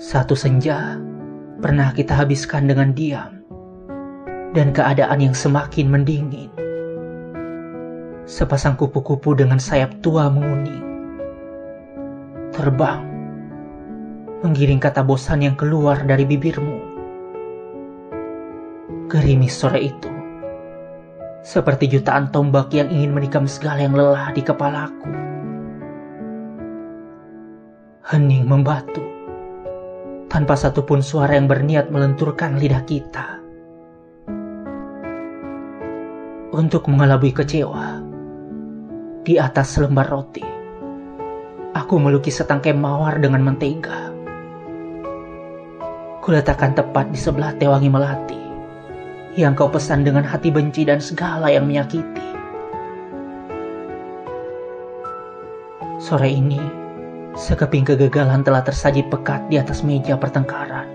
Satu senja pernah kita habiskan dengan diam dan keadaan yang semakin mendingin. Sepasang kupu-kupu dengan sayap tua menguning. Terbang, menggiring kata bosan yang keluar dari bibirmu. Gerimis sore itu, seperti jutaan tombak yang ingin menikam segala yang lelah di kepalaku. Hening membatu, tanpa satupun suara yang berniat melenturkan lidah kita. Untuk mengelabui kecewa, di atas selembar roti, aku melukis setangkai mawar dengan mentega. Kuletakkan tepat di sebelah tewangi melati yang kau pesan dengan hati benci dan segala yang menyakiti. Sore ini, sekeping kegagalan telah tersaji pekat di atas meja pertengkaran.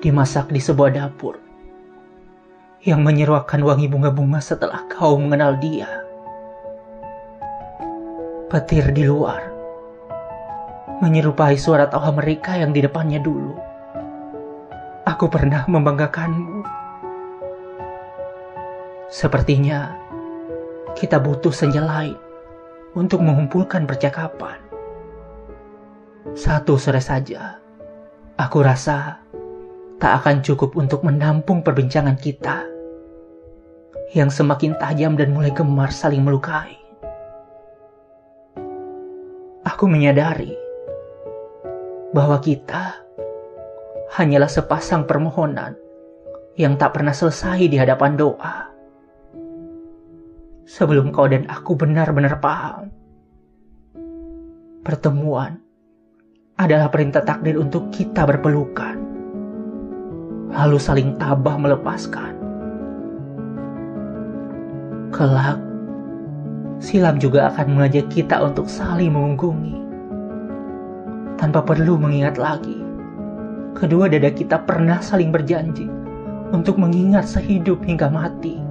Dimasak di sebuah dapur yang menyeruakan wangi bunga-bunga setelah kau mengenal dia. Petir di luar menyerupai suara tawa mereka yang di depannya dulu. Aku pernah membanggakanmu. Sepertinya kita butuh senja lain untuk mengumpulkan percakapan. Satu sore saja, aku rasa tak akan cukup untuk menampung perbincangan kita yang semakin tajam dan mulai gemar saling melukai. Aku menyadari bahwa kita hanyalah sepasang permohonan yang tak pernah selesai di hadapan doa. Sebelum kau dan aku benar-benar paham, pertemuan adalah perintah takdir untuk kita berpelukan lalu saling tabah melepaskan. Kelak, silam juga akan mengajak kita untuk saling mengunggungi. Tanpa perlu mengingat lagi, kedua dada kita pernah saling berjanji untuk mengingat sehidup hingga mati.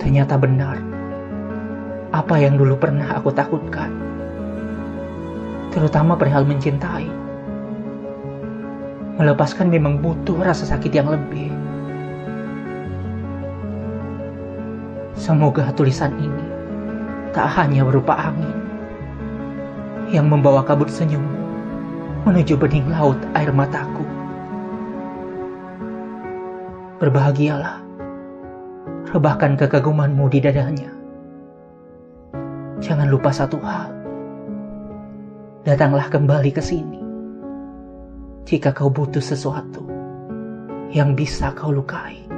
Ternyata benar, apa yang dulu pernah aku takutkan, terutama perihal mencintai Melepaskan memang butuh rasa sakit yang lebih. Semoga tulisan ini tak hanya berupa angin yang membawa kabut senyummu menuju bening laut air mataku. Berbahagialah, rebahkan kekagumanmu di dadanya. Jangan lupa satu hal, datanglah kembali ke sini jika kau butuh sesuatu yang bisa kau lukai.